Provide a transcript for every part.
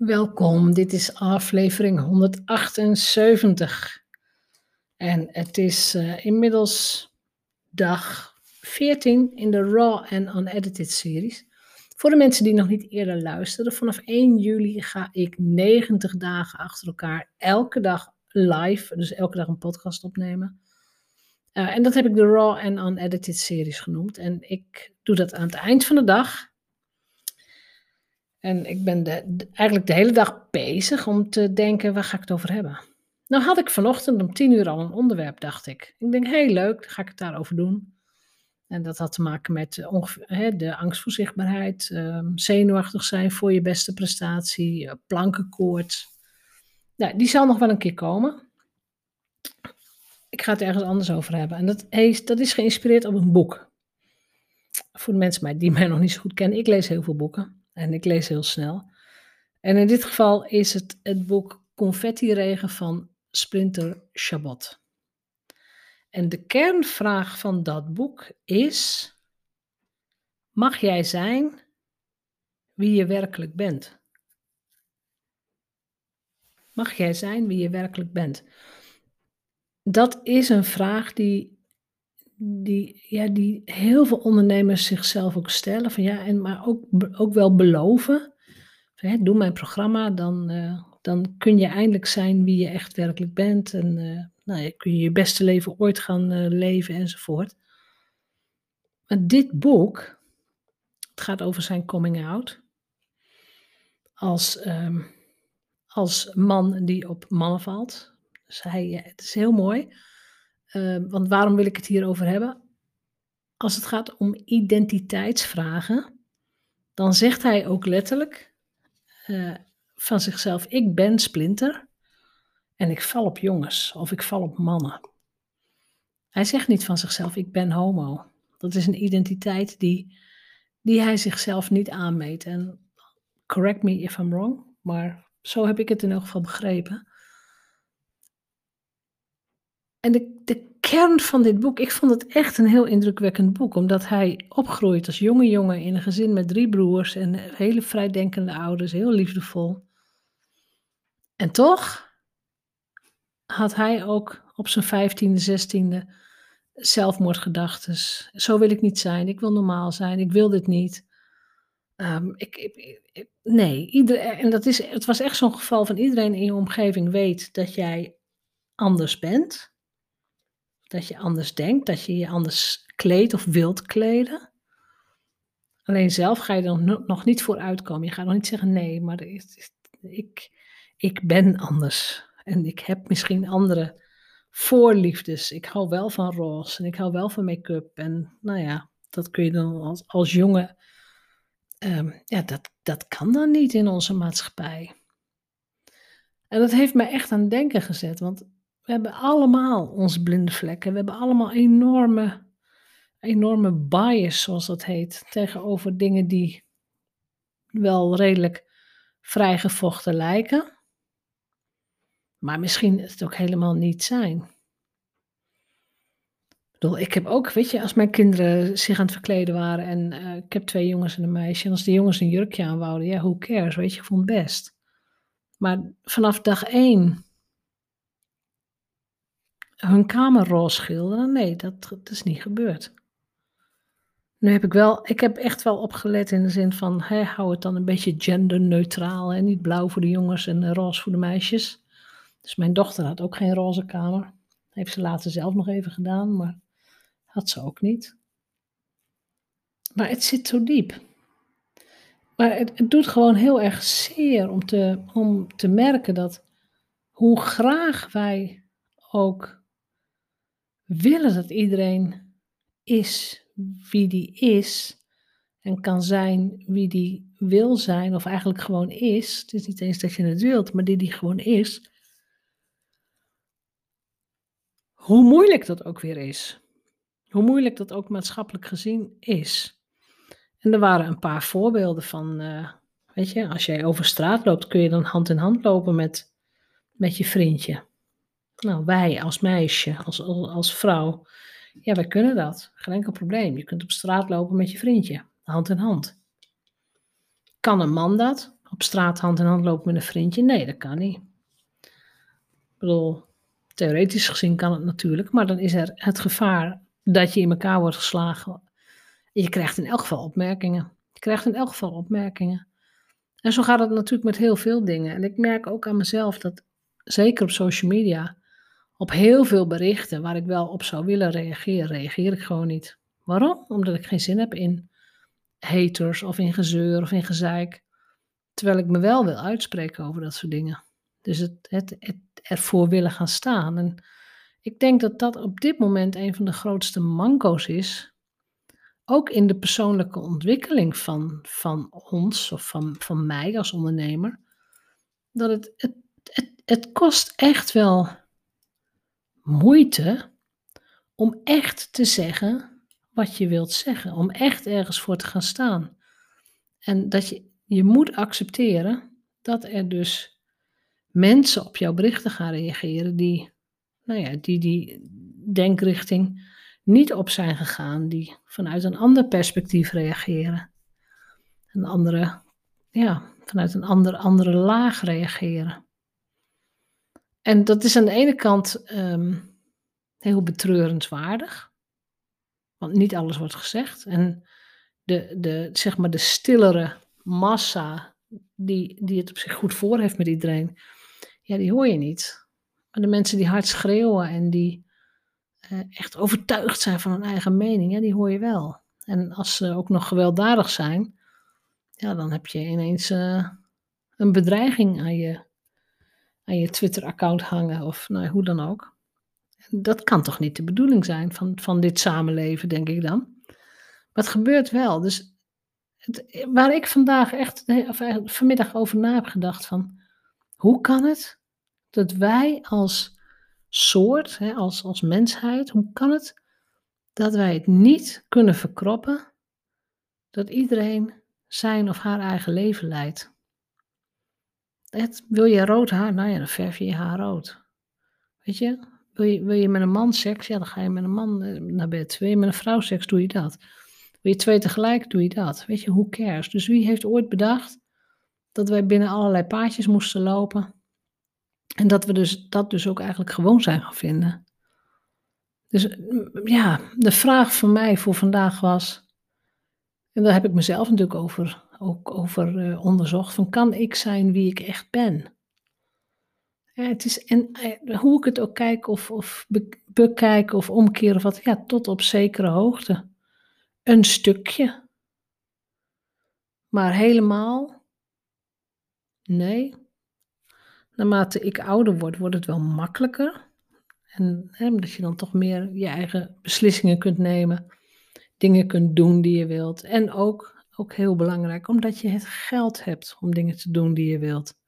Welkom, dit is aflevering 178. En het is uh, inmiddels dag 14 in de Raw en Unedited series. Voor de mensen die nog niet eerder luisteren, vanaf 1 juli ga ik 90 dagen achter elkaar elke dag live, dus elke dag een podcast opnemen. Uh, en dat heb ik de Raw en Unedited series genoemd. En ik doe dat aan het eind van de dag. En ik ben eigenlijk de hele dag bezig om te denken, waar ga ik het over hebben? Nou had ik vanochtend om tien uur al een onderwerp, dacht ik. Ik denk, heel leuk, dan ga ik het daarover doen. En dat had te maken met uh, hè, de angst voor zichtbaarheid, uh, zenuwachtig zijn voor je beste prestatie, uh. Nou, die zal nog wel een keer komen. Ik ga het ergens anders over hebben. En dat, is, dat is geïnspireerd op een boek. Voor de mensen die mij nog niet zo goed kennen, ik lees heel veel boeken. En ik lees heel snel. En in dit geval is het het boek Confetti Regen van Splinter Chabot. En de kernvraag van dat boek is: mag jij zijn wie je werkelijk bent? Mag jij zijn wie je werkelijk bent? Dat is een vraag die, die, ja, die heel veel ondernemers zichzelf ook stellen. Van, ja, en, maar ook, ook wel beloven. Hè, doe mijn programma, dan, uh, dan kun je eindelijk zijn wie je echt werkelijk bent. En uh, nou, kun je je beste leven ooit gaan uh, leven enzovoort. Maar dit boek, het gaat over zijn coming out. Als, um, als man die op mannen valt. Dus het is heel mooi. Uh, want waarom wil ik het hierover hebben? Als het gaat om identiteitsvragen, dan zegt hij ook letterlijk uh, van zichzelf: Ik ben splinter en ik val op jongens of ik val op mannen. Hij zegt niet van zichzelf: Ik ben homo. Dat is een identiteit die, die hij zichzelf niet aanmeet. En correct me if I'm wrong, maar zo heb ik het in elk geval begrepen. En de, de kern van dit boek, ik vond het echt een heel indrukwekkend boek, omdat hij opgroeit als jonge jongen in een gezin met drie broers en hele vrijdenkende ouders, heel liefdevol. En toch had hij ook op zijn vijftiende, zestiende zelfmoordgedachten. Zo wil ik niet zijn, ik wil normaal zijn, ik wil dit niet. Um, ik, ik, nee, ieder, en dat is, het was echt zo'n geval van iedereen in je omgeving weet dat jij anders bent dat je anders denkt, dat je je anders kleedt of wilt kleden. Alleen zelf ga je er nog niet voor uitkomen. Je gaat nog niet zeggen nee, maar ik, ik ben anders. En ik heb misschien andere voorliefdes. Ik hou wel van roze en ik hou wel van make-up. En nou ja, dat kun je dan als, jongen. Um, ja, dat, dat kan dan niet in onze maatschappij. En dat heeft mij echt aan het denken gezet. Want we hebben allemaal onze blinde vlekken. We hebben allemaal enorme, enorme bias, zoals dat heet, tegenover dingen die wel redelijk vrijgevochten lijken. Maar misschien het ook helemaal niet zijn. Ik bedoel, ik heb ook, weet je, als mijn kinderen zich aan het verkleden waren en uh, ik heb twee jongens en een meisje. En als die jongens een jurkje aanwouden, ja, who cares, weet je, vond het best. Maar vanaf dag één hun kamer roze schilderen. Nee, dat, is niet gebeurd. Nu heb ik wel, ik heb echt wel opgelet in de zin van, hou het dan een beetje genderneutraal. en Niet blauw voor de jongens en roze voor de meisjes. Dus mijn dochter had ook geen roze kamer. Heeft ze later zelf nog even gedaan, maar had ze ook niet. Maar het zit zo diep. Maar het, het doet gewoon heel erg zeer om te, om te merken dat hoe graag wij ook willen dat iedereen is wie die is en kan zijn wie die wil zijn, of eigenlijk gewoon is. Het is niet eens dat je het wilt, maar die die gewoon is. Hoe moeilijk dat ook weer is. Hoe moeilijk dat ook maatschappelijk gezien is. En er waren een paar voorbeelden van, uh, weet je, als jij over straat loopt, kun je dan hand in hand lopen met, met je vriendje. Nou, wij als meisje, als, als, vrouw, ja, wij kunnen dat. Geen enkel probleem. Je kunt op straat lopen met je vriendje, hand in hand. Kan een man dat? Op straat hand in hand lopen met een vriendje. Nee, dat kan niet. Ik bedoel, theoretisch gezien kan het natuurlijk, maar dan is er het gevaar dat je in elkaar wordt geslagen. Je krijgt in elk geval opmerkingen. Je krijgt in elk geval opmerkingen. En zo gaat het natuurlijk met heel veel dingen. En ik merk ook aan mezelf dat, zeker op social media, op heel veel berichten waar ik wel op zou willen reageren, reageer ik gewoon niet. Waarom? Omdat ik geen zin heb in haters of in gezeur of in gezeik. Terwijl ik me wel wil uitspreken over dat soort dingen. Dus het, het, ervoor willen gaan staan. En ik denk dat dat op dit moment een van de grootste manco's is. Ook in de persoonlijke ontwikkeling van, van ons of van, van mij als ondernemer. Dat het, het, het kost echt wel moeite om echt te zeggen wat je wilt zeggen. Om echt ergens voor te gaan staan. En dat je, je moet accepteren dat er dus mensen op jouw berichten gaan reageren die, nou ja, die die denkrichting niet op zijn gegaan, die vanuit een ander perspectief reageren. Een andere, ja, vanuit een andere, andere laag reageren. En dat is aan de ene kant um, heel betreurenswaardig, want niet alles wordt gezegd. En de, de, zeg maar de stillere massa die, die het op zich goed voor heeft met iedereen, ja, die hoor je niet. Maar de mensen die hard schreeuwen en die uh, echt overtuigd zijn van hun eigen mening, ja, die hoor je wel. En als ze ook nog gewelddadig zijn, ja, dan heb je ineens uh, een bedreiging aan je, aan je Twitter-account hangen of nou, hoe dan ook. Dat kan toch niet de bedoeling zijn van, van dit samenleven, denk ik dan. Maar het gebeurt wel. Dus het, waar ik vandaag echt, of vanmiddag over na heb gedacht van, hoe kan het dat wij als soort, hè, als, als mensheid, hoe kan het dat wij het niet kunnen verkroppen dat iedereen zijn of haar eigen leven leidt? Wil je rood haar? Nou ja, dan verf je je haar rood. Weet je? Wil, je, wil je met een man seks? Ja, dan ga je met een man eh, naar bed. Wil je met een vrouw seks? Doe je dat. Wil je twee tegelijk? Doe je dat. Weet je, hoe cares? Dus wie heeft ooit bedacht dat wij binnen allerlei paadjes moesten lopen en dat we dus, dat dus ook eigenlijk gewoon zijn gaan vinden. Dus ja, de vraag van mij voor vandaag was, en daar heb ik mezelf natuurlijk over, ook over uh, onderzocht, van kan ik zijn wie ik echt ben? Het is, en uh, hoe ik het ook kijk of, of bekijk of omkeer of wat, ja, tot op zekere hoogte. Een stukje. Maar helemaal? Nee, naarmate ik ouder word, wordt het wel makkelijker. En hè, omdat je dan toch meer je eigen beslissingen kunt nemen, dingen kunt doen die je wilt. En ook, ook heel belangrijk, omdat je het geld hebt om dingen te doen die je wilt.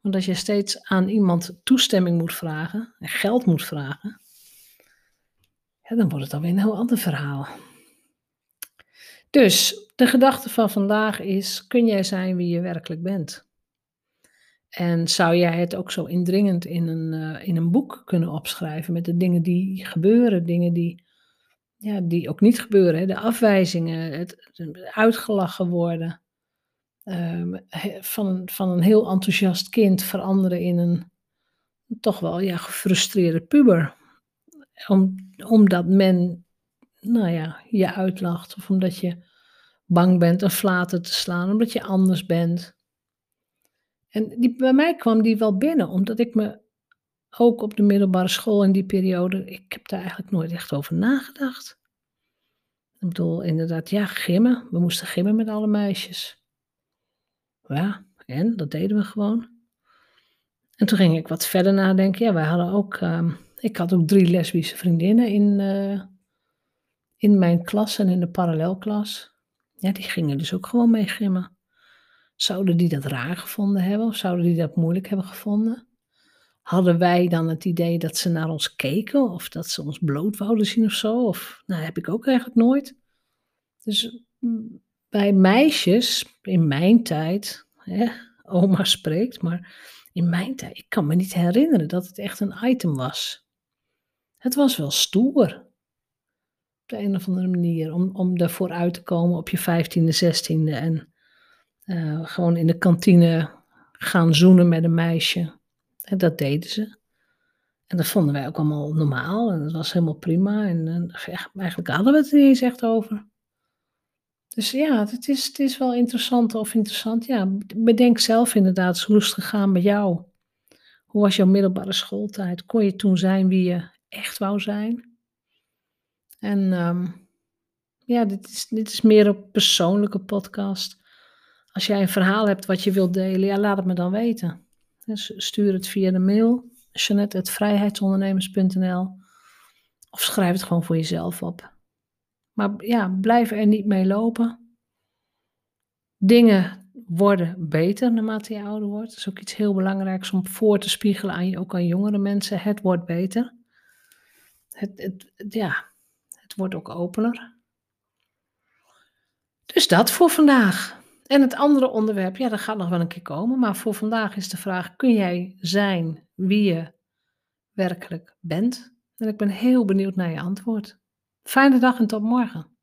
Want als je steeds aan iemand toestemming moet vragen en geld moet vragen, ja, dan wordt het alweer een heel ander verhaal. Dus de gedachte van vandaag is: kun jij zijn wie je werkelijk bent? En zou jij het ook zo indringend in een, uh, in een boek kunnen opschrijven met de dingen die gebeuren, dingen die, ja, die ook niet gebeuren, hè? de afwijzingen, het, uitgelachen worden, um, van, van een heel enthousiast kind veranderen in een toch wel ja, gefrustreerde puber. Om, omdat men nou ja, je uitlacht of omdat je bang bent een flater te slaan, omdat je anders bent. En die, bij mij kwam die wel binnen, omdat ik me ook op de middelbare school in die periode, ik heb daar eigenlijk nooit echt over nagedacht. Ik bedoel, inderdaad, ja, gimmen. We moesten gimmen met alle meisjes. Ja, en dat deden we gewoon. En toen ging ik wat verder nadenken. Ja, wij hadden ook, uh, ik had ook drie lesbische vriendinnen in, uh, in mijn klas en in de parallelklas. Ja, die gingen dus ook gewoon mee gimmen. Zouden die dat raar gevonden hebben of zouden die dat moeilijk hebben gevonden? Hadden wij dan het idee dat ze naar ons keken of dat ze ons bloot wouden zien of zo? Of, nou, heb ik ook eigenlijk nooit. Dus mm, bij meisjes, in mijn tijd, hè, oma spreekt, maar in mijn tijd, ik kan me niet herinneren dat het echt een item was. Het was wel stoer. Op de een of andere manier, om, om uit te komen op je vijftiende, zestiende en eh, gewoon in de kantine gaan zoenen met een meisje. En dat deden ze. En dat vonden wij ook allemaal normaal en dat was helemaal prima. En, echt, eigenlijk hadden we het er niet eens echt over. Dus ja, het is, het is wel interessant of interessant. Ja, bedenk zelf inderdaad, hoe is het gegaan bij jou? Hoe was jouw middelbare schooltijd? Kon je toen zijn wie je echt wou zijn? En ehm, ja, dit is, dit is meer een persoonlijke podcast. Als jij een verhaal hebt wat je wilt delen, ja, laat het me dan weten. Stuur het via de mail, jeanette.vrijheidsondernemers.nl of schrijf het gewoon voor jezelf op. Maar ja, blijf er niet mee lopen. Dingen worden beter naarmate je ouder wordt. Dat is ook iets heel belangrijks om voor te spiegelen aan je, ook aan jongere mensen. Het wordt beter. Het, het, ja, het wordt ook opener. Dus dat voor vandaag. En het andere onderwerp, ja, dat gaat nog wel een keer komen. Maar voor vandaag is de vraag: kun jij zijn wie je werkelijk bent? En ik ben heel benieuwd naar je antwoord. Fijne dag en tot morgen.